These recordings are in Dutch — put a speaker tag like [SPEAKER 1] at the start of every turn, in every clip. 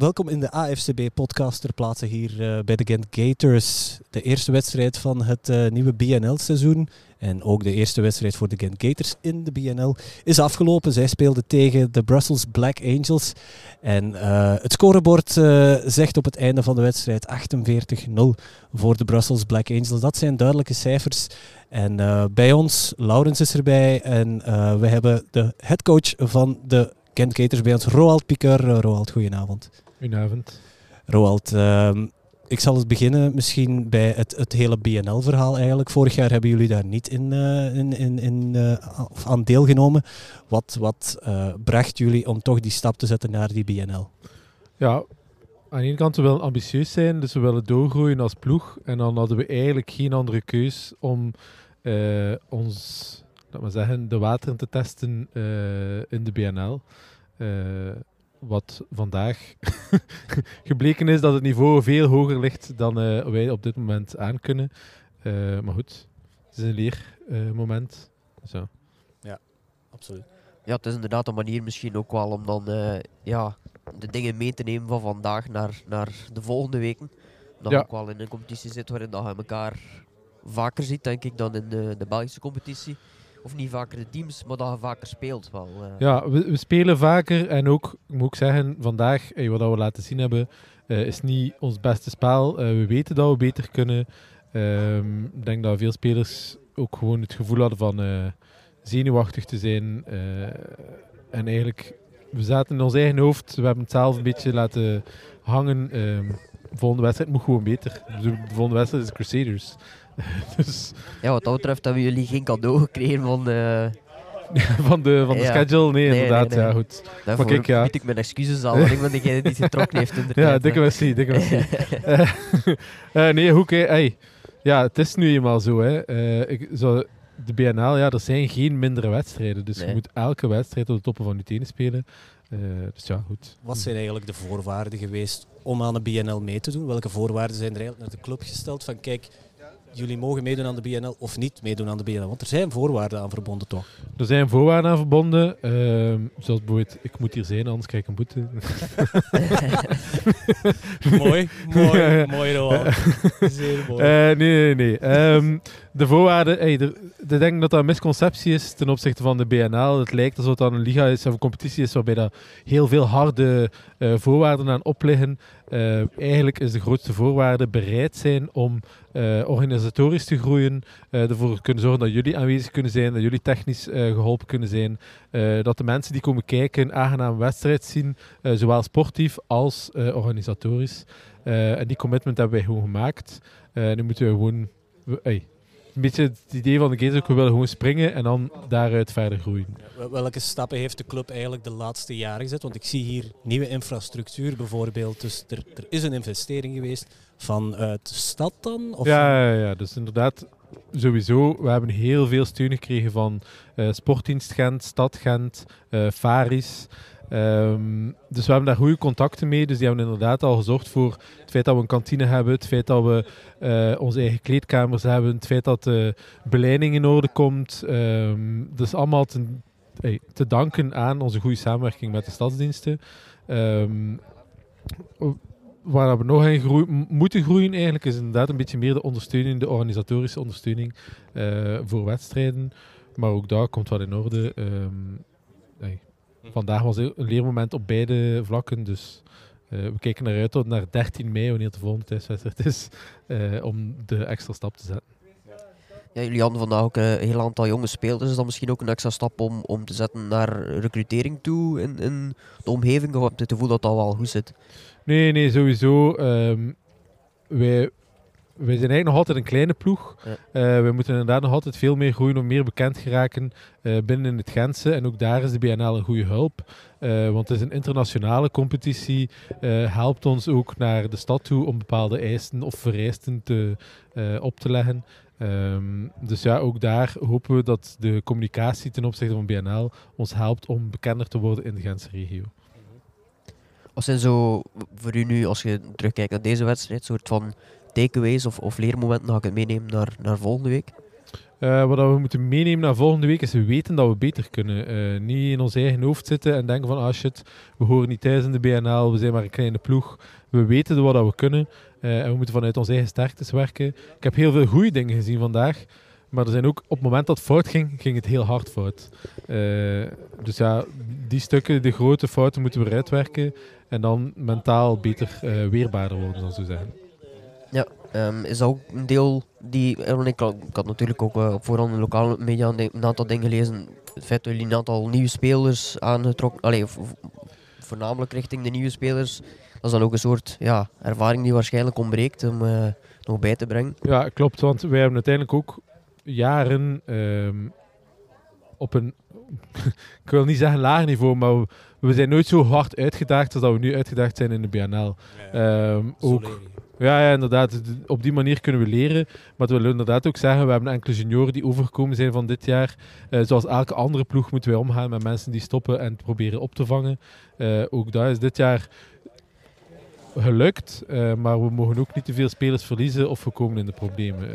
[SPEAKER 1] welkom in de AFCB-podcast ter plaatse hier uh, bij de Gent Gators. De eerste wedstrijd van het uh, nieuwe BNL-seizoen en ook de eerste wedstrijd voor de Gent Gators in de BNL is afgelopen. Zij speelden tegen de Brussels Black Angels. En uh, het scorebord zegt op het einde van de wedstrijd 48-0 voor de Brussels Black Angels. Dat zijn duidelijke cijfers. En bij ons, Laurens is erbij en we hebben de headcoach van de Kent Caters bij ons, Roald. Uh, Roald, goedenavond.
[SPEAKER 2] Goedenavond.
[SPEAKER 1] Roald, uh, ik zal eens beginnen misschien bij het, het hele BNL-verhaal eigenlijk. Vorig jaar hebben jullie daar niet in, uh, in, in, in uh, aan deelgenomen. Wat, wat bracht jullie om toch die stap te zetten naar die BNL?
[SPEAKER 2] Ja, aan de ene kant we willen ambitieus zijn, dus we willen doorgroeien als ploeg. En dan hadden we eigenlijk geen andere keus om ons laat maar zeggen, de wateren te testen in de BNL. Uh, wat vandaag gebleken is dat het niveau veel hoger ligt dan uh, wij op dit moment aan kunnen. maar goed, het is een leermoment. Zo.
[SPEAKER 1] Ja, absoluut.
[SPEAKER 3] Ja, het is inderdaad een manier misschien ook wel om dan ja, de dingen mee te nemen van vandaag naar, naar de volgende weken. Dat ja. ook wel in een competitie zit waarin dat je elkaar vaker ziet, denk ik, dan in de, de Belgische competitie of niet vaker de teams, maar dat je vaker speelt wel. Uh.
[SPEAKER 2] Ja, we, we, spelen vaker en ook, moet ik zeggen, vandaag, eh, wat we laten zien hebben, uh, is niet ons beste spel. we weten dat we beter kunnen. Ehm, ik denk dat veel spelers ook gewoon het gevoel hadden van zenuwachtig te zijn. en eigenlijk, we zaten in ons eigen hoofd, we hebben het zelf een beetje laten hangen. Ehm, de volgende wedstrijd moet gewoon beter. De volgende wedstrijd is Crusaders.
[SPEAKER 3] dus. Ja, wat dat betreft hebben jullie geen cadeau gekregen van de...
[SPEAKER 2] van de, van de schedule? Nee, inderdaad. Ja, goed.
[SPEAKER 3] Daarvoor maar kijk, ja. bied ik mijn excuses al, want ik ben degene die het getrokken heeft in de
[SPEAKER 2] Ja, dikke merci, dikke merci. uh, nee, hoe hey, Ja, het is nu eenmaal zo. Hè. Uh, ik, zo de BNL, ja, er zijn geen mindere wedstrijden. Dus je moet elke wedstrijd op de toppen van je tenen spelen. Uh, dus ja, goed.
[SPEAKER 1] Wat zijn eigenlijk de voorwaarden geweest om aan de BNL mee te doen? Welke voorwaarden zijn er eigenlijk naar de club gesteld? Van kijk, jullie mogen meedoen aan de BNL of niet meedoen aan de BNL? Want er zijn voorwaarden aan verbonden, toch?
[SPEAKER 2] Er zijn voorwaarden aan verbonden. Uh, zoals bijvoorbeeld, ik moet hier zijn, anders krijg ik een boete.
[SPEAKER 1] mooi, mooi, mooi Roald. Zeer mooi. Uh,
[SPEAKER 2] nee, nee, nee. Um, de voorwaarden, ik denk dat dat een misconceptie is ten opzichte van de BNL. Het lijkt alsof het een liga is of een competitie is waarbij daar heel veel harde uh, voorwaarden aan opliggen. Uh, eigenlijk is de grootste voorwaarde bereid zijn om uh, organisatorisch te groeien, ervoor kunnen zorgen dat jullie aanwezig kunnen zijn, dat jullie technisch geholpen kunnen zijn, dat de mensen die komen kijken een aangename wedstrijd zien, zowel sportief als organisatorisch. en die commitment hebben wij gewoon gemaakt. nu moeten we gewoon... Hey, een beetje het idee van de Gators ook, we willen gewoon springen en dan daaruit verder groeien.
[SPEAKER 1] welke stappen heeft de club eigenlijk de laatste jaren gezet? Want ik zie hier nieuwe infrastructuur bijvoorbeeld. Dus er, er is een investering geweest vanuit de stad dan?
[SPEAKER 2] Of ja, ja, ja, dus inderdaad sowieso. We hebben heel veel steun gekregen van uh, Sportdienst Gent, Stad Gent, uh, Faris. Um, dus we hebben daar goede contacten mee. Dus die hebben inderdaad al gezorgd voor het feit dat we een kantine hebben, het feit dat we uh, onze eigen kleedkamers hebben, het feit dat de beleiding in orde komt. Um, dus allemaal te, danken aan onze goede samenwerking met de stadsdiensten. Um, waar we nog in moeten groeien eigenlijk is inderdaad een beetje meer de ondersteuning, de organisatorische ondersteuning uh, voor wedstrijden. Maar ook daar komt wat in orde. Vandaag was een leermoment op beide vlakken. Dus uh, we kijken eruit tot naar 13 mei, wanneer de volgende thuiswedstrijd is, uh, om de extra stap te zetten.
[SPEAKER 3] Ja, jullie hadden vandaag ook een heel aantal jonge spelers. Is dat misschien ook een extra stap om, om te zetten naar recrutering toe in, in de omgeving? Of heb je het gevoel dat dat wel goed zit?
[SPEAKER 2] Nee, nee, sowieso. Um, wij, wij zijn eigenlijk nog altijd een kleine ploeg. Ja. Uh, we moeten inderdaad nog altijd veel meer groeien om meer bekend geraken uh, binnen het Gentse. En ook daar is de BNL een goede hulp. Uh, want het is een internationale competitie. helpt ons ook naar de stad toe om bepaalde eisen of vereisten te, op te leggen. Um, dus ja, ook daar hopen we dat de communicatie ten opzichte van BNL ons helpt om bekender te worden in de Gentse regio.
[SPEAKER 3] Wat zijn zo voor u nu, als je terugkijkt naar deze wedstrijd, soort van takeaways of, of leermomenten ga ik het meenemen naar, naar volgende week?
[SPEAKER 2] Uh, wat we moeten meenemen naar volgende week is we weten dat we beter kunnen. Uh, niet in ons eigen hoofd zitten en denken van ah shit, we horen niet thuis in de BNL, we zijn maar een kleine ploeg. We weten wat we kunnen uh, en we moeten vanuit onze eigen sterktes werken. Ik heb heel veel goede dingen gezien vandaag. Maar er zijn ook, op het moment dat het fout ging, ging het heel hard fout. dus ja, die stukken, de grote fouten moeten we uitwerken. En dan mentaal beter weerbaarder worden, dan zo zeggen.
[SPEAKER 3] Ja, um, is dat ook een deel die. Ik, ik had natuurlijk ook uh, op voorhand in lokale media een aantal dingen gelezen. Het feit dat jullie een aantal nieuwe spelers aangetrokken. Allee, voornamelijk richting de nieuwe spelers. Dat is dan ook een soort ja, ervaring die waarschijnlijk ontbreekt om uh, nog bij te brengen.
[SPEAKER 2] Ja, klopt. Want wij hebben uiteindelijk ook jaren um, op een. ik wil niet zeggen laag niveau, maar we, we, zijn nooit zo hard uitgedaagd als dat we nu uitgedaagd zijn in de BNL. Ja, um, ook, ja, ja, inderdaad. Op die manier kunnen we leren. Maar we willen inderdaad ook zeggen, we hebben enkele junioren die overgekomen zijn van dit jaar. Uh, zoals elke andere ploeg moeten wij omgaan met mensen die stoppen en proberen op te vangen. Uh, ook dat is dit jaar gelukt. Uh, maar we mogen ook niet te veel spelers verliezen of we komen in de problemen.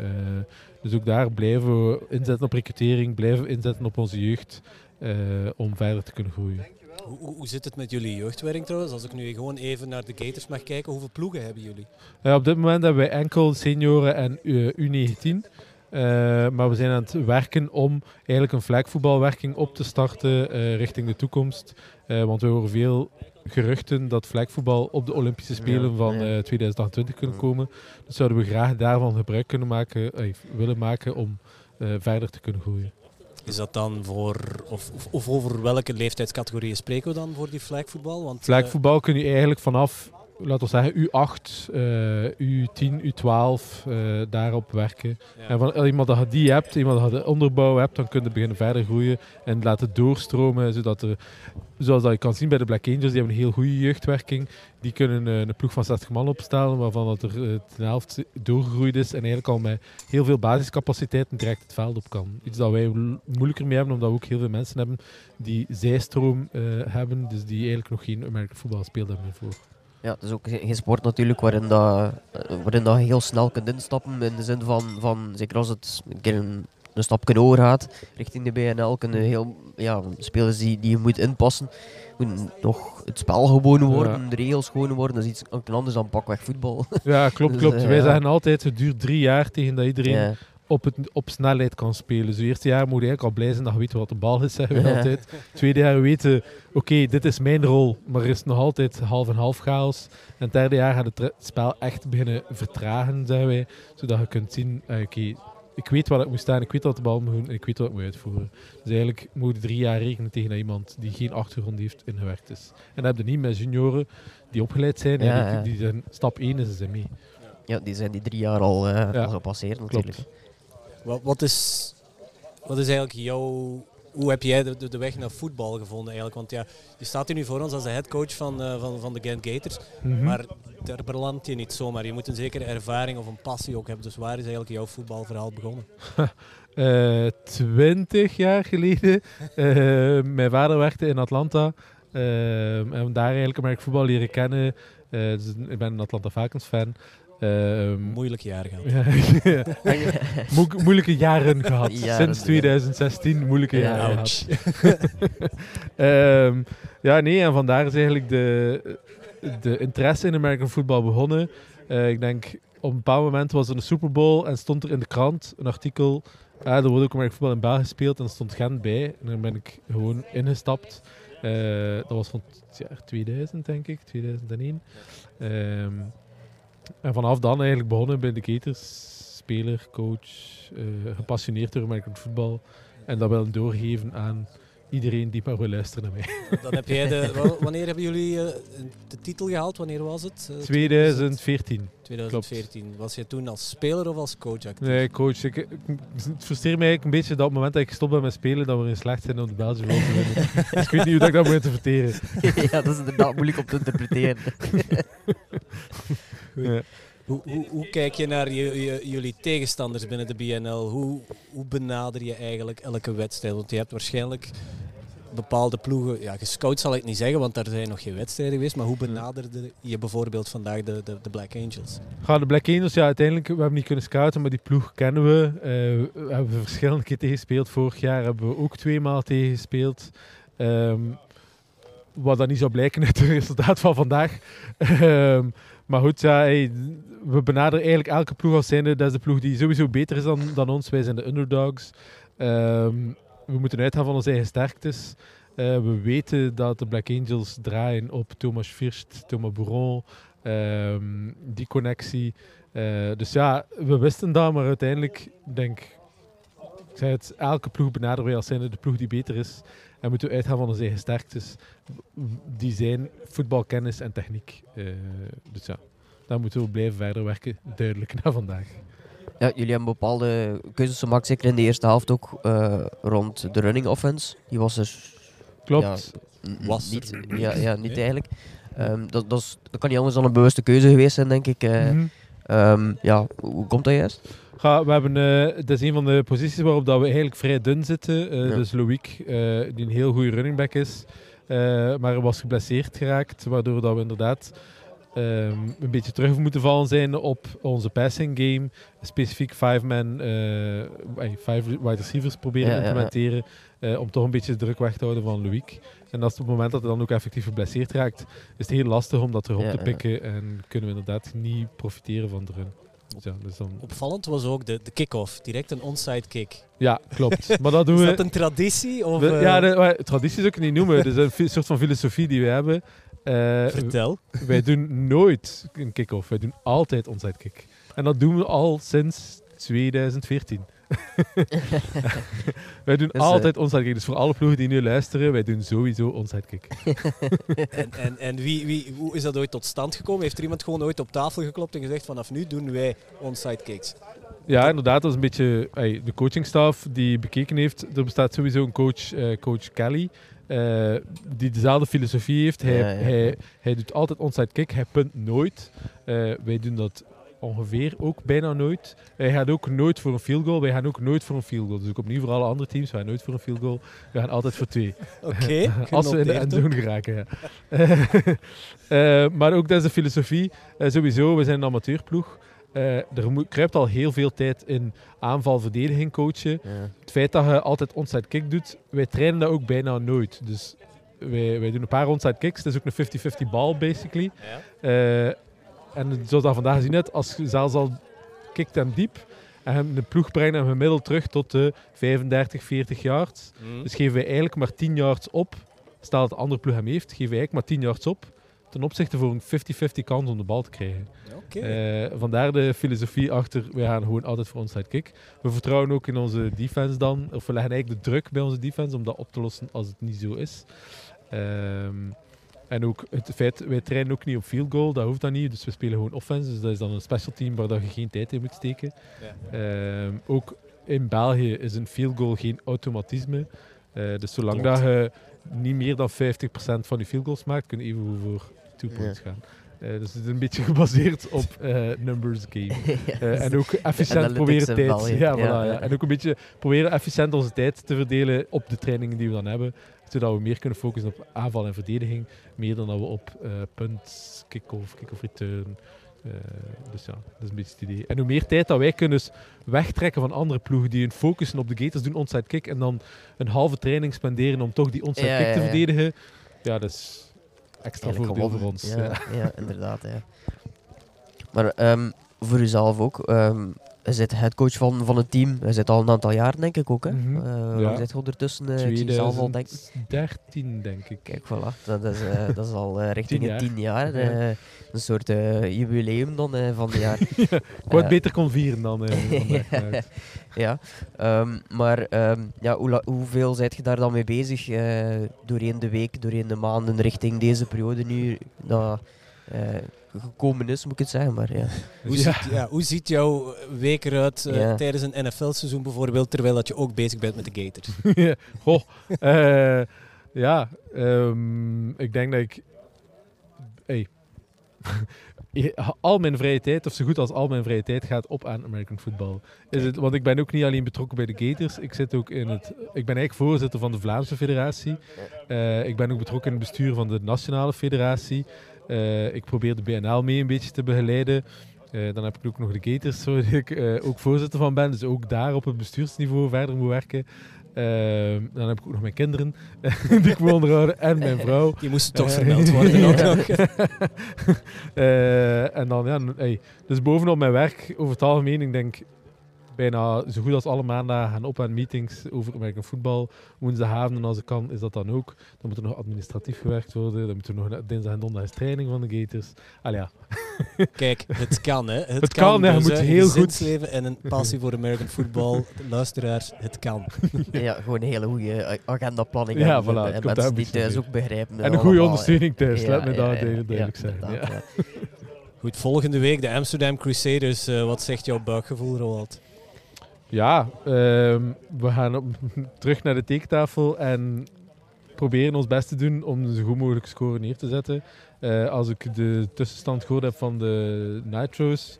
[SPEAKER 2] dus ook daar blijven we inzetten op recrutering, blijven inzetten op onze jeugd om verder te kunnen groeien.
[SPEAKER 1] Hoe, hoe, zit het met jullie jeugdwerking trouwens? Als ik nu gewoon even naar de Gators mag kijken, hoeveel ploegen hebben jullie?
[SPEAKER 2] Ja, op dit moment hebben wij enkel senioren en U19. Uh, eh, maar we zijn aan het werken om eigenlijk een flagvoetbalwerking op te starten uh, richting de toekomst. Uh, want we horen veel geruchten dat flagvoetbal op de Olympische Spelen van 2028 kunnen komen. Dus zouden we graag daarvan gebruik kunnen maken, willen maken om verder te kunnen groeien.
[SPEAKER 1] Is dat dan voor, of, of, over welke leeftijdscategorieën spreken we dan voor die flagvoetbal?
[SPEAKER 2] Want, flagvoetbal kun je eigenlijk vanaf laten we zeggen, U8, uh, U10, U12, uh, daarop werken. En van iemand dat je die hebt, iemand dat je de onderbouw hebt, dan kun je beginnen verder groeien en laten doorstromen, zodat er, zoals dat je kan zien bij de Black Angels, die hebben een heel goede jeugdwerking. Die kunnen uh, een ploeg van 60 man opstellen, waarvan dat er ten helft doorgegroeid is en eigenlijk al met heel veel basiscapaciteiten direct het veld op kan. Iets dat wij moeilijker mee hebben, omdat we ook heel veel mensen hebben die zijstroom hebben, dus die eigenlijk nog geen American voetbal speelden hebben voor.
[SPEAKER 3] Ja, het is ook geen sport natuurlijk waarin, dat, eh, waarin dat je heel snel kunt instappen. In de zin van, van zeker als het een keer een, over gaat richting de BNL, kunnen heel, ja, spelers die, die je moet inpassen. Moet nog het spel gewoon worden, de regels gewoon worden. Dat is iets anders dan pakweg voetbal.
[SPEAKER 2] Ja, klopt, dus, klopt. Uh, Wij zeggen altijd, het duurt drie jaar tegen dat iedereen op, het, op snelheid kan spelen. Dus het eerste jaar moet je eigenlijk al blij zijn dat je weet wat de bal is, zeggen we altijd. Tweede jaar weten, oké, dit is mijn rol, maar er is nog altijd half en half chaos. En het derde jaar gaat het spel echt beginnen vertragen, zeggen wij. Zodat je kunt zien, uh, oké, ik weet wat ik moet staan, ik weet wat de bal moet doen en ik weet wat ik moet uitvoeren. Dus eigenlijk moet je drie jaar rekenen tegen iemand die geen achtergrond heeft ingewerkt is. En dat heb je niet met junioren die opgeleid zijn. Ja, die, die, zijn stap 1 is ze mee.
[SPEAKER 3] Ja, die zijn die drie jaar al, uh, al gepasseerd natuurlijk. Klopt.
[SPEAKER 1] Wat, wat, is, wat is eigenlijk jouw... Hoe heb jij de, de, weg naar voetbal gevonden eigenlijk? Want ja, je staat hier nu voor ons als de headcoach van, uh, van, van de Gent Gators. Mhm. Maar daar belandt je niet zomaar. Je moet een zekere ervaring of een passie ook hebben. Dus waar is eigenlijk jouw voetbalverhaal begonnen?
[SPEAKER 2] uh, twintig jaar geleden. Uh, mijn vader werkte in Atlanta. en daar eigenlijk heb ik voetbal leren kennen. Dus ik ben een Atlanta Falcons fan.
[SPEAKER 1] Uh, moeilijke jaren gehad.
[SPEAKER 2] moeilijke jaren gehad. Sinds 2016 moeilijke jaren gehad. um, ja, nee, en vandaar is eigenlijk de, de interesse in American football begonnen. Uh, ik denk, op een bepaald moment was er een Super Bowl en stond er in de krant een artikel. Uh, er wordt ook American football in België gespeeld en er stond Gent bij. En dan ben ik gewoon ingestapt. Uh, dat was van het jaar 2000, denk ik, 2001. Um, en vanaf dan eigenlijk begonnen bij de Keters. Speler, coach, uh, gepassioneerd door American voetbal. En dat willen doorgeven aan iedereen die maar wil luisteren naar mij.
[SPEAKER 1] Dan heb jij de, wanneer hebben jullie uh, de titel gehaald? Wanneer was het?
[SPEAKER 2] Uh, 2014.
[SPEAKER 1] 2014. Klopt. Was je toen als speler of als coach actief?
[SPEAKER 2] Nee, coach. Ik, ik, het frustreert mij eigenlijk een beetje dat op het moment dat ik stop ben met spelen, dat we in slecht zijn om de Belgische te winnen. dus ik weet niet hoe ik dat moet interpreteren.
[SPEAKER 3] ja, dat is inderdaad moeilijk om te interpreteren.
[SPEAKER 1] Hoe, hoe, hoe, kijk je naar je, jullie tegenstanders binnen de BNL? Hoe, hoe benader je eigenlijk elke wedstrijd? Want je hebt waarschijnlijk bepaalde ploegen, ja, gescout zal ik niet zeggen, want daar zijn nog geen wedstrijden geweest, maar hoe benaderde je bijvoorbeeld vandaag de, de, de Black Angels?
[SPEAKER 2] Ga de Black Angels, ja, uiteindelijk, we hebben niet kunnen scouten, maar die ploeg kennen we. Uh, we hebben verschillende keer tegengespeeld. Vorig jaar hebben we ook twee maal tegengespeeld. Um, wat dan niet zou blijken uit het resultaat van vandaag. um, maar goed, ja, we benaderen eigenlijk elke ploeg als zijnde. Dat is de ploeg die sowieso beter is dan, dan ons. Wij zijn de underdogs. Um, we moeten uitgaan van onze eigen sterktes. Uh, we weten dat de Black Angels draaien op Thomas First, Thomas Bourron, um, die connectie. Uh, dus ja, we wisten dat, maar uiteindelijk denk ik, zei het, elke ploeg benaderen wij als zijnde de ploeg die beter is. En moeten we uitgaan van onze eigen sterktes. Die zijn voetbalkennis en techniek. Uh, dus ja, daar moeten we blijven verder werken, duidelijk na vandaag.
[SPEAKER 3] Ja, jullie hebben bepaalde keuzes gemaakt, zeker in de eerste helft ook, uh, rond de running offense. Die was er...
[SPEAKER 2] Klopt.
[SPEAKER 3] Ja, was niet, ja, ja, niet nee. eigenlijk. Um, dat, dat, is, dat kan niet anders dan een bewuste keuze geweest zijn, denk ik. Uh, mm -hmm. um, ja, hoe komt dat juist?
[SPEAKER 2] We hebben, uh, dat is een van de posities waarop dat we eigenlijk vrij dun zitten. Uh, ja. Dus Loïc, uh, die een heel goede running back is, maar was geblesseerd geraakt, waardoor dat we inderdaad um, een beetje terug moeten vallen zijn op onze passing game. Specifiek five-man, five wide receivers proberen te implementeren, ja, om toch een beetje de druk weg te houden van Loïc. En als op het moment dat hij dan ook effectief geblesseerd raakt, is het heel lastig om dat terug op te pikken en kunnen we inderdaad niet profiteren van de run. Ja, dus dan...
[SPEAKER 1] Opvallend was ook de, de kick-off, direct een onside kick.
[SPEAKER 2] Ja, klopt. Maar dat doen we...
[SPEAKER 1] Is dat een traditie? Of,
[SPEAKER 2] we, ja, de, traditie is ook niet noemen. Het is een soort van filosofie die we hebben.
[SPEAKER 1] Uh,
[SPEAKER 2] Vertel. Wij doen nooit een kick-off. Wij doen altijd onside kick. En dat doen we al sinds 2014. wij doen dus, altijd uh, onside kick. Dus voor alle ploegen die nu luisteren, wij doen sowieso onside kick.
[SPEAKER 1] en en, en wie, wie, hoe is dat ooit tot stand gekomen? Heeft er iemand gewoon ooit op tafel geklopt en gezegd vanaf nu doen wij onside kicks?
[SPEAKER 2] Ja, inderdaad. Dat is een beetje de coachingstaf die bekeken heeft. Er bestaat sowieso een coach, uh, coach Kelly. Uh, die dezelfde filosofie heeft. Hij, ja, ja. Hij, hij doet altijd onside kick. Hij punt nooit. Uh, wij doen dat ongeveer ook bijna nooit. Hij gaat ook nooit voor een field goal. Wij gaan ook nooit voor een field goal. Dus ook opnieuw voor alle andere teams. Wij gaan nooit voor een field goal. We gaan altijd voor twee.
[SPEAKER 1] Oké. Okay,
[SPEAKER 2] Als we in de endzone geraken. Ja. uh, maar ook dat is de filosofie. Uh, sowieso, we zijn een amateurploeg. Uh, er moet, kruipt al heel veel tijd in aanval-verdediging coachen. Ja. Het feit dat je altijd onside kick doet, wij trainen dat ook bijna nooit. Dus wij, wij doen een paar onside kicks. Het is ook een 50-50 bal, basically. Ja. En zoals dat vandaag gezien hebt, als zelfs al kikt hem diep en de ploeg brengt hem gemiddeld terug tot de 35, 40 yards. Mm. Dus geven wij eigenlijk maar 10 yards op. Stel dat de andere ploeg hem heeft, geven wij eigenlijk maar 10 yards op ten opzichte voor een 50-50 kans om de bal te krijgen.
[SPEAKER 1] Okay.
[SPEAKER 2] Uh, vandaar de filosofie achter, we gaan gewoon altijd voor onside kick. We vertrouwen ook in onze defense dan, of we leggen eigenlijk de druk bij onze defense om dat op te lossen als het niet zo is. Um, en ook het feit, wij trainen ook niet op field goal, dat hoeft dan niet. Dus we spelen gewoon offense. Dus dat is dan een special team waar dat je geen tijd in moet steken. Ja. Um, ook in België is een field goal geen automatisme. Uh, dus zolang dat je niet meer dan 50% van je field goals maakt, kun je even voor two points ja. gaan. Uh, dus het is een beetje gebaseerd op uh, numbers game. Uh, en ook efficiënt proberen tijd. Ja, voilà, ja, ja. En ook een beetje proberen efficiënt onze tijd te verdelen op de trainingen die we dan hebben. Zodat we meer kunnen focussen op aanval en verdediging. Meer dan dat we op punt, kick-off, kick-off return. dus ja, dat is een beetje het idee. En hoe meer tijd dat wij kunnen dus wegtrekken van andere ploegen die hun focussen op de gators doen, onside kick, en dan een halve training spenderen om toch die onside kick te verdedigen. Ja, dat is extra voordeel voor ons.
[SPEAKER 3] Ja, ja. ja inderdaad. Ja. Maar um, voor uzelf ook. Um, je zit headcoach van, van het team. Je zit al een aantal jaar, denk ik ook. Hè?
[SPEAKER 2] Mm
[SPEAKER 3] -hmm. uh, ja. Je zit ondertussen. Uh,
[SPEAKER 2] 2013, denk ik.
[SPEAKER 3] Kijk, voilà. Dat is, uh, dat is al richting tien jaar. tien jaar. Ja. een soort jubileum dan van het jaar.
[SPEAKER 2] ja, ik wou het beter kon vieren dan.
[SPEAKER 3] ja, um, maar um, ja, hoe, hoeveel zijt je daar dan mee bezig doorheen de week, doorheen de maanden, richting deze periode nu? Dat, gekomen is, moet ik het zeggen. Maar, ja.
[SPEAKER 1] hoe, ja. Ziet, ja, hoe ziet jouw week eruit uh, ja. tijdens een NFL-seizoen bijvoorbeeld, terwijl dat je ook bezig bent met de Gators?
[SPEAKER 2] ja, goh, uh, ja um, ik denk dat ik... Hey. al mijn vrije tijd, of zo goed als al mijn vrije tijd, gaat op aan American football. Is het, want ik ben ook niet alleen betrokken bij de Gators. Ik, zit ook in het, ik ben eigenlijk voorzitter van de Vlaamse Federatie. Uh, ik ben ook betrokken in het bestuur van de Nationale Federatie. Uh, ik probeer de BNL mee een beetje te begeleiden. Uh, dan heb ik ook nog de Gators, waar ik ook voorzitter van ben. Dus ook daar op het bestuursniveau verder moet werken. Uh, dan heb ik ook nog mijn kinderen die ik moet onderhouden en mijn vrouw.
[SPEAKER 1] Die moesten toch vermeld worden ook nog.
[SPEAKER 2] en dan, ja, hey, dus bovenop mijn werk, over het algemeen, ik denk bijna zo goed als alle maandagen gaan op aan meetings over American voetbal. Woensdagavond, als ik kan, is dat dan ook. Dan moet er nog administratief gewerkt worden. Dan moet er nog dinsdag en donderdag training van de Gators. Al ja.
[SPEAKER 1] Kijk, het kan, hè. Het,
[SPEAKER 2] het kan, kan dus, moet heel goed.
[SPEAKER 1] leven en een passie voor American football. Luisteraars, het kan.
[SPEAKER 3] ja, gewoon een hele goede agendaplanning.
[SPEAKER 2] Ja, voilà,
[SPEAKER 3] en mensen die thuis ook begrijpen.
[SPEAKER 2] En een goede ondersteuning thuis, ja, laat me daar duidelijk zijn.
[SPEAKER 1] Goed, volgende week de Amsterdam Crusaders. Uh, wat zegt jouw buikgevoel, Roald?
[SPEAKER 2] Ja, ehm, we gaan op, terug naar de tekentafel en proberen ons best te doen om zo goed mogelijk score neer te zetten. Uh, als ik de tussenstand gehoord heb van de Nitro's,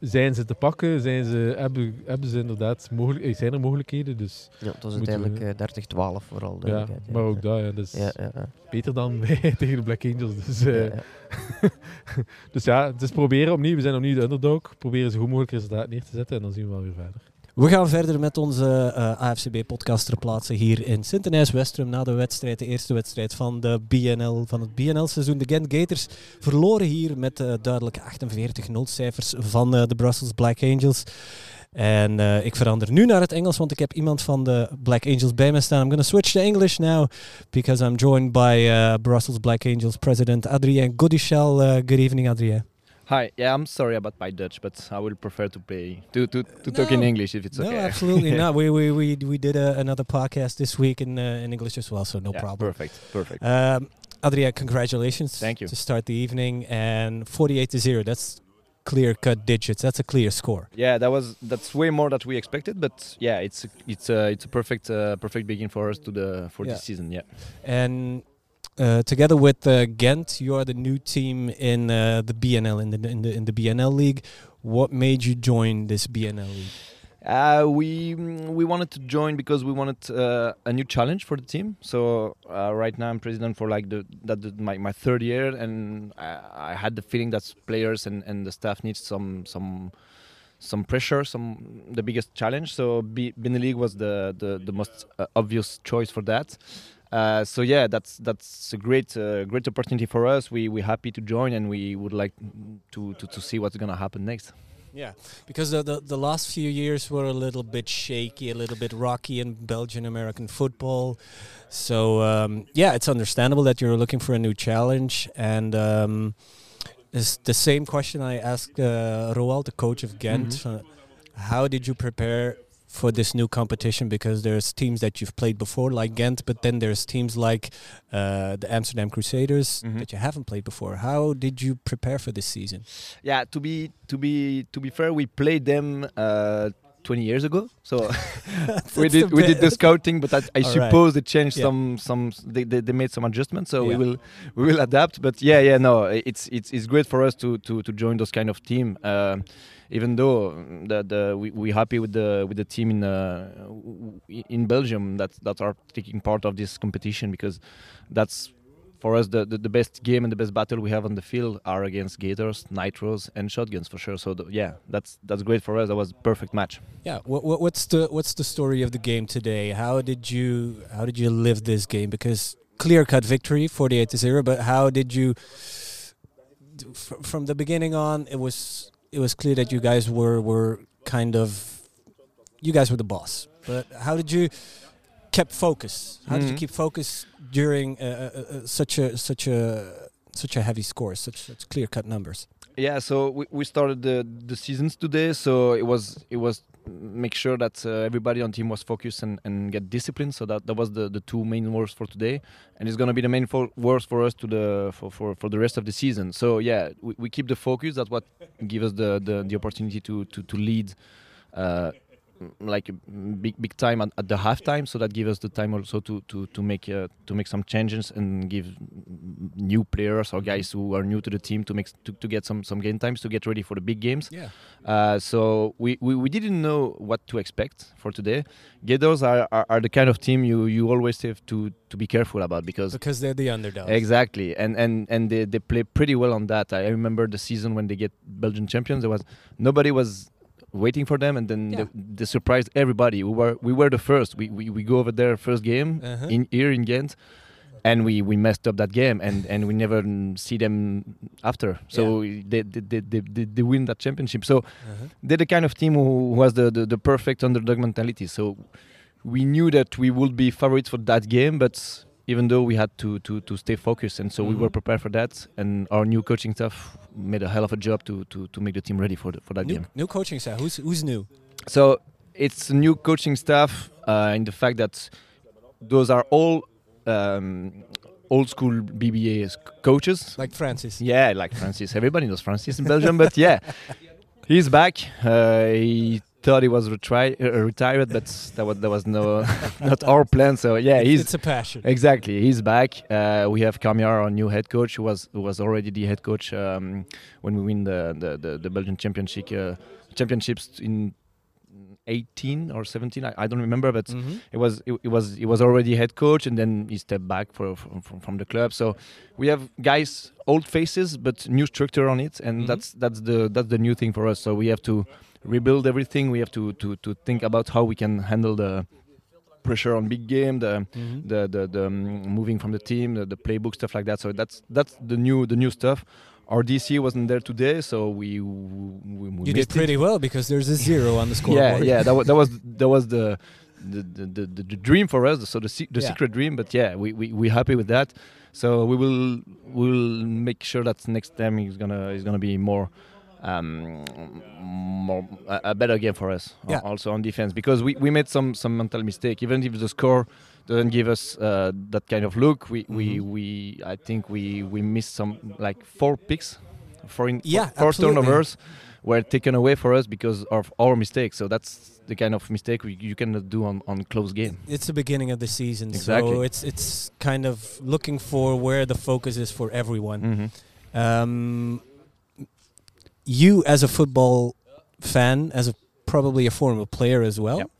[SPEAKER 2] zijn ze te pakken? Zijn, ze, hebben, hebben ze inderdaad mogelijk, eh, zijn er mogelijkheden? Dus
[SPEAKER 3] ja, het was uiteindelijk uh, 30-12 vooral.
[SPEAKER 2] Ja, maar ook dat, ja, dus ja, ja, beter dan wij tegen de Black Angels. Dus, uh, dus ja, het is proberen opnieuw. We zijn opnieuw de underdog. Proberen zo goed mogelijk resultaat neer te zetten en dan zien we wel weer verder.
[SPEAKER 1] We gaan verder met onze uh, AFCB-podcast ter plaatse hier in Sint-Denijs-Westrum na de wedstrijd, de eerste wedstrijd van, de BNL, van het BNL-seizoen. De Gent Gators verloren hier met uh, duidelijke 48-0 cijfers van uh, de Brussels Black Angels. En ik verander nu naar het Engels, want ik heb iemand van de Black Angels bij me staan. I'm going to switch to English now because I'm joined by Brussels Black Angels president Adrien Godichel. Good evening, Adrien.
[SPEAKER 4] Hi. Yeah, I'm sorry about my Dutch, but I will prefer to pay to to, to no, talk in English if it's okay.
[SPEAKER 1] No, absolutely not. We we we we did a, another podcast this week in uh, in English as well, so no
[SPEAKER 4] yeah,
[SPEAKER 1] problem.
[SPEAKER 4] Perfect. Perfect.
[SPEAKER 1] Um, Adria, congratulations.
[SPEAKER 4] Thank you.
[SPEAKER 1] To start the evening and 48 to 0. That's clear cut digits. That's a clear score.
[SPEAKER 4] Yeah, that was that's way more than we expected, but yeah, it's it's a, it's a perfect uh, perfect beginning for us to the for yeah. this season. Yeah.
[SPEAKER 1] And uh, together with uh, Ghent, you are the new team in uh, the BNL in the, in the in the BNL league. What made you join this BNL league?
[SPEAKER 4] Uh, we we wanted to join because we wanted uh, a new challenge for the team. So uh, right now I'm president for like the that the, my, my third year, and I, I, had the feeling that players and, and the staff needs some some some pressure, some the biggest challenge. So B, BNL League was the the, the most obvious choice for that. Uh, so yeah, that's that's a great uh, great opportunity for us. We we're happy to join, and we would like to to, to see what's gonna happen next.
[SPEAKER 1] Yeah, because the, the, the last few years were a little bit shaky, a little bit rocky in Belgian American football. So um, yeah, it's understandable that you're looking for a new challenge. And um, it's the same question I asked uh, Roald, the coach of Ghent. Mm -hmm. uh, how did you prepare for this new competition because there's teams that you've played before like Ghent, but then there's teams like uh, the Amsterdam Crusaders mm-hmm. that you haven't played before. How did you prepare for this season?
[SPEAKER 4] Yeah, to be to be to be fair, we played them. Uh, 20 years ago. So we did we did the scouting, but I, I suppose right. they changed yeah. some some they, they, they, made some adjustments. So yeah. we will we will adapt. But yeah, yeah, no, it's it's it's great for us to to to join those kind of team. Uh, even though the, the we we happy with the with the team in uh, in Belgium that that are taking part of this competition because that's for us the, the, the, best game and the best battle we have on the field are against gators nitros and shotguns for sure. So the, yeah that's that's great for us. That was a perfect match.
[SPEAKER 1] Yeah. What, what, what's the what's the story of the game today? How did you how did you live this game? Because clear cut victory 48 to 0 but how did you from the beginning on it was it was clear that you guys were were kind of you guys were the boss. But how did you keep focus? How mm -hmm. did you mm-hmm. keep focus during uh, uh, uh, such a such a such a heavy score, such such clear cut numbers?
[SPEAKER 4] Yeah, so we, we started the the seasons today, so it was it was make sure that uh, everybody on team was focused and, and get disciplined. So that, that was the, the two main words for today, and it's gonna be the main for, words for us to the for, for, for the rest of the season. So yeah, we, we keep the focus. That's what gives us the, the, the opportunity to to, to lead. Uh, like big big time at, at the halftime, so that gives us the time also to to to make uh, to make some changes and give new players or guys who are new to the team to make to, to get some some game times to get ready for the big games.
[SPEAKER 1] Yeah.
[SPEAKER 4] Uh, so we, we, we didn't know what to expect for today. Gators are, are, are, the kind of team you, you always have to, to be careful about because
[SPEAKER 1] because they're the underdog.
[SPEAKER 4] Exactly, and and and they, they play pretty well on that. I remember the season when they get Belgian champions. There was nobody was waiting for them, and then yeah. they, they, surprised everybody. We were we were the first. We we, we go over there first game uh-huh. in here in Ghent and we, we messed up that game and, and we never see them after so yeah. they, they, they, they, they win that championship so uh-huh. they're the kind of team who, who has the, the, the, perfect underdog mentality so we knew that we would be favorites for that game but even though we had to, to, to stay focused and so mm-hmm. we were mm-hmm. prepared for that and our new coaching staff made a hell of a job to, to, to make the team ready for, the, for that
[SPEAKER 1] new,
[SPEAKER 4] game
[SPEAKER 1] new coaching staff who's, who's new
[SPEAKER 4] so it's new coaching staff uh, in the fact that those are all um, old school BBA coaches.
[SPEAKER 1] Like Francis.
[SPEAKER 4] Yeah, like Francis. Everybody knows Francis in Belgium, but yeah, he's back. Uh, he thought he was retri- uh, retired, but that was that was no not our plan. So yeah, he's
[SPEAKER 1] it's a passion.
[SPEAKER 4] Exactly, he's back. Uh, we have Kamiar, our new head coach, who was who was already the head coach um, when we win the the, the, the Belgian championship uh, championships in 18 or 17 I, I don't remember but mm-hmm. it was it, it, was it was already head coach and then he stepped back for, from, from the club so we have guys old faces but new structure on it and mm-hmm. that's that's the that's the new thing for us so we have to rebuild everything we have to to to think about how we can handle the pressure on big game the mm-hmm. the the, the um, moving from the team the, the playbook stuff like that so that's that's the new the new stuff our DC wasn't there today, so we, we, we
[SPEAKER 1] you did pretty
[SPEAKER 4] it.
[SPEAKER 1] well because there's a zero on the scoreboard.
[SPEAKER 4] yeah, yeah, that was that was that was the the, the, the, the dream for us, so the the yeah. secret dream. But yeah, we we we happy with that. So we will we will make sure that next time is gonna is gonna be more um, more a, a, better game for us. Yeah. Also on defense because we, we made some some mental mistake. Even if the score doesn't give us uh, that kind of look. We, mm-hmm. we, we I think we, we missed some like four picks, four, in,
[SPEAKER 1] yeah,
[SPEAKER 4] four turnovers were taken away for us because of our mistakes. So that's the kind of mistake we, you cannot do on, on close game.
[SPEAKER 1] It's the beginning of the season,
[SPEAKER 4] exactly.
[SPEAKER 1] so it's it's kind of looking for where the focus is for everyone. Mm-hmm. Um, you as a football fan, as a probably a former player as well. Yep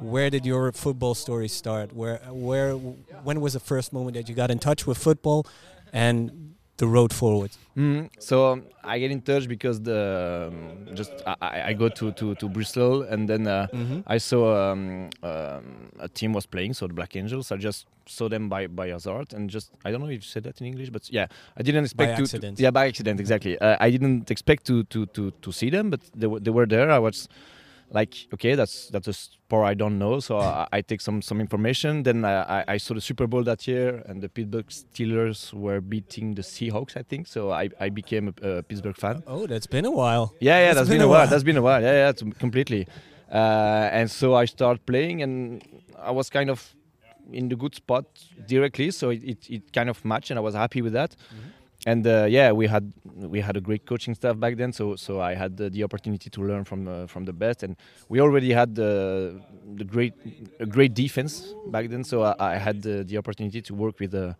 [SPEAKER 1] where did your football story start? Where, where, when was the first moment that you got in touch with football, and the road forward?
[SPEAKER 4] Mm, so um, I get in touch because the um, just I, I, go to, to, to Bristol and then uh, mm-hmm. I saw um, um, a team was playing, so the Black Angels. I just saw them by by hazard and just I don't know if you said that in English, but yeah, I didn't expect
[SPEAKER 1] by
[SPEAKER 4] to,
[SPEAKER 1] accident.
[SPEAKER 4] To, yeah, by accident, exactly. Uh, I didn't expect to, to to to see them, but they, w- they were there. I was like okay that's that's a sport i don't know so I, I, take some some information then I, I saw the super bowl that year and the pittsburgh steelers were beating the seahawks i think so i, I became a, a pittsburgh fan
[SPEAKER 1] oh that's been a while
[SPEAKER 4] yeah yeah that's, that's been, been, a while. while. that's been a while yeah yeah completely uh, and so i started playing and i was kind of in the good spot directly so it, it, it kind of matched and i was happy with that mm-hmm and uh, yeah, we had we had a great coaching staff back then. So so I had the, the opportunity to learn from uh, from the best, and we already had the the great a great defense back then. So I, I had the, the, opportunity to work with uh,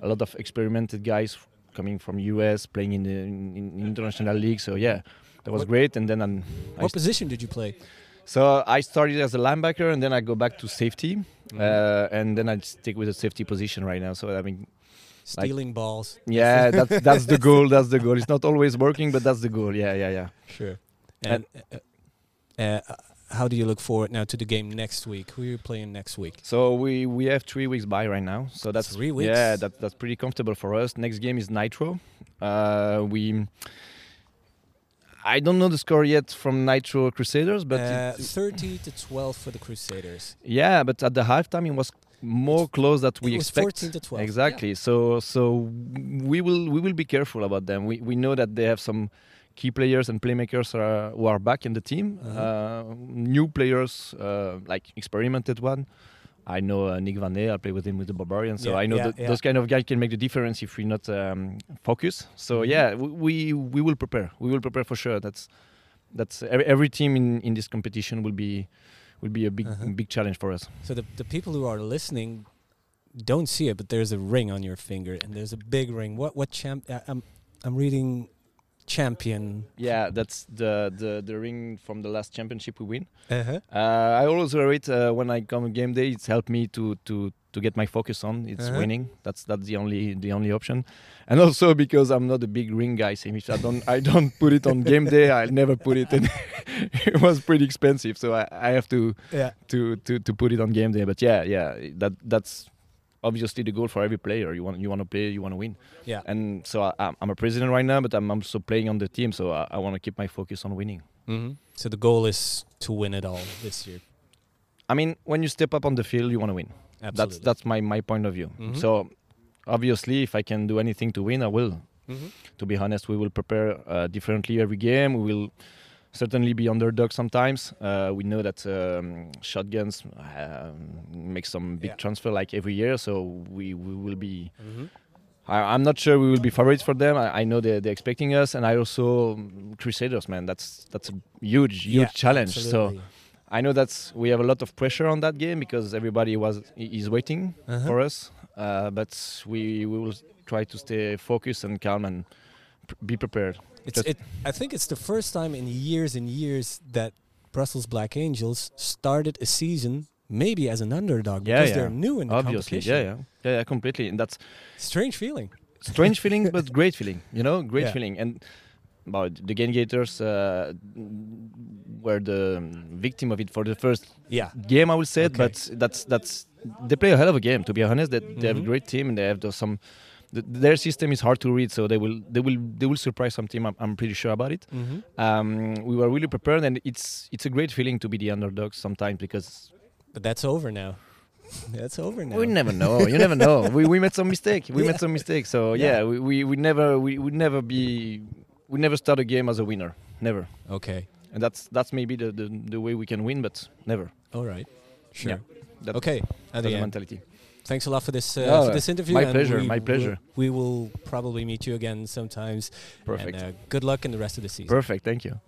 [SPEAKER 4] a lot of experimented guys coming from US, playing in the in, in international league. So yeah, that was what, great. And then I'm,
[SPEAKER 1] what position did you play?
[SPEAKER 4] So I started as a linebacker, and then I go back to safety, mm-hmm. uh, and then I stick with the safety position right now. So I mean,
[SPEAKER 1] stealing like, balls.
[SPEAKER 4] Yeah, that's that's the goal. That's the goal. It's not always working, but that's the goal. Yeah, yeah, yeah.
[SPEAKER 1] Sure. And, and uh, uh, how do you look forward now to the game next week? Who are you playing next week?
[SPEAKER 4] So we we have three weeks by right now. So that's
[SPEAKER 1] three weeks.
[SPEAKER 4] Yeah, that that's pretty comfortable for us. Next game is Nitro. Uh, we. I don't know the score yet from Nitro Crusaders, but
[SPEAKER 1] uh, 30 to 12 for the Crusaders.
[SPEAKER 4] Yeah, but at the halftime it was more close that we expect.
[SPEAKER 1] 14 to 12.
[SPEAKER 4] Exactly. Yeah. So so we will we will be careful about them. We we know that they have some key players and playmakers are, who are back in the team. Uh-huh. Uh, new players, uh, like experimented one. I know uh, Nick Van I play with him with the Barbarians, so yeah, I know yeah, yeah. those kind of guys can make the difference if we're not um, focus. So mm-hmm. yeah, we we will prepare. We will prepare for sure. That's that's every, every team in in this competition will be will be a big uh-huh. big challenge for us.
[SPEAKER 1] So the the people who are listening, don't see it, but there's a ring on your finger, and there's a big ring. What what champ? Uh, I'm I'm reading champion.
[SPEAKER 4] Yeah, that's the, the, the ring from the last championship we win.
[SPEAKER 1] Uh-huh.
[SPEAKER 4] Uh, I always wear it uh, when I come game day. It's helped me to to to get my focus on. It's
[SPEAKER 1] Uh-huh.
[SPEAKER 4] winning. That's that's the only the only option. And also because I'm not a big ring guy. So if I don't I don't put it on game day, I never put it. in. it was pretty expensive, so I, I have to
[SPEAKER 1] Yeah.
[SPEAKER 4] to, to to put it on game day. But yeah, yeah, that that's obviously the goal for every player. You want you want to play, you want to win.
[SPEAKER 1] Yeah.
[SPEAKER 4] And so I, I'm- I'm a president right now, but I'm also playing on the team. So I, I want to keep my focus on winning.
[SPEAKER 1] Mm-hmm. So the goal is to win it all this year.
[SPEAKER 4] I mean, when you step up on the field, you want to win.
[SPEAKER 1] Absolutely.
[SPEAKER 4] That's that's my my point of view.
[SPEAKER 1] Mhm.
[SPEAKER 4] So obviously, if I can do anything to win, I will.
[SPEAKER 1] Mhm.
[SPEAKER 4] To be honest, we will prepare uh, differently every game. We will certainly be underdog sometimes. Uh, we know that um, shotguns um, make some big
[SPEAKER 1] Yeah.
[SPEAKER 4] transfer like every year, so we, we will be.
[SPEAKER 1] Mhm.
[SPEAKER 4] I, I'm not sure we will be favorites for them. I, I know they're, they're expecting us, and I also um, Crusaders, man. That's that's a huge huge
[SPEAKER 1] Yeah,
[SPEAKER 4] challenge. So. I know that we have a lot of pressure on that game because everybody was is waiting
[SPEAKER 1] Uh-huh.
[SPEAKER 4] for us. Uh, but we we will try to stay focused and calm and be prepared.
[SPEAKER 1] It's, it, I think it's the first time in years and years that Brussels Black Angels started a season maybe as an underdog because
[SPEAKER 4] yeah.
[SPEAKER 1] they're new in the
[SPEAKER 4] Obviously,
[SPEAKER 1] competition.
[SPEAKER 4] yeah, yeah, yeah, yeah, completely. And that's
[SPEAKER 1] Strange feeling.
[SPEAKER 4] strange feeling, but great feeling. You know, great feeling. And about the Game Gators uh, were the victim of it for the first
[SPEAKER 1] Yeah.
[SPEAKER 4] game, I would say.
[SPEAKER 1] Okay.
[SPEAKER 4] But that's that's they play a hell of a game. To be honest, that they have a
[SPEAKER 1] Mhm.
[SPEAKER 4] great team and they have those some. Th their system is hard to read, so they will they will they will surprise some team. I'm, I'm pretty sure about it.
[SPEAKER 1] Mm-hmm.
[SPEAKER 4] Um, we were really prepared, and it's it's a great feeling to be the underdog sometimes because
[SPEAKER 1] But that's over now. That's over now.
[SPEAKER 4] we never know. You never know. We, we made some mistake. We
[SPEAKER 1] Yeah.
[SPEAKER 4] made some mistake. So
[SPEAKER 1] Yeah.
[SPEAKER 4] yeah, we, we, we never we would never be we never start a game as a winner. Never.
[SPEAKER 1] Okay.
[SPEAKER 4] And that's that's maybe the, the, the way we can win, but never.
[SPEAKER 1] All right. Sure.
[SPEAKER 4] Yeah.
[SPEAKER 1] Okay.
[SPEAKER 4] That's the mentality.
[SPEAKER 1] Thanks a lot for this uh,
[SPEAKER 4] Oh,
[SPEAKER 1] for this interview.
[SPEAKER 4] my
[SPEAKER 1] and
[SPEAKER 4] pleasure, my pleasure.
[SPEAKER 1] we will probably meet you again sometimes.
[SPEAKER 4] Perfect.
[SPEAKER 1] And, uh, good luck in the rest of the season.
[SPEAKER 4] Perfect. Thank you.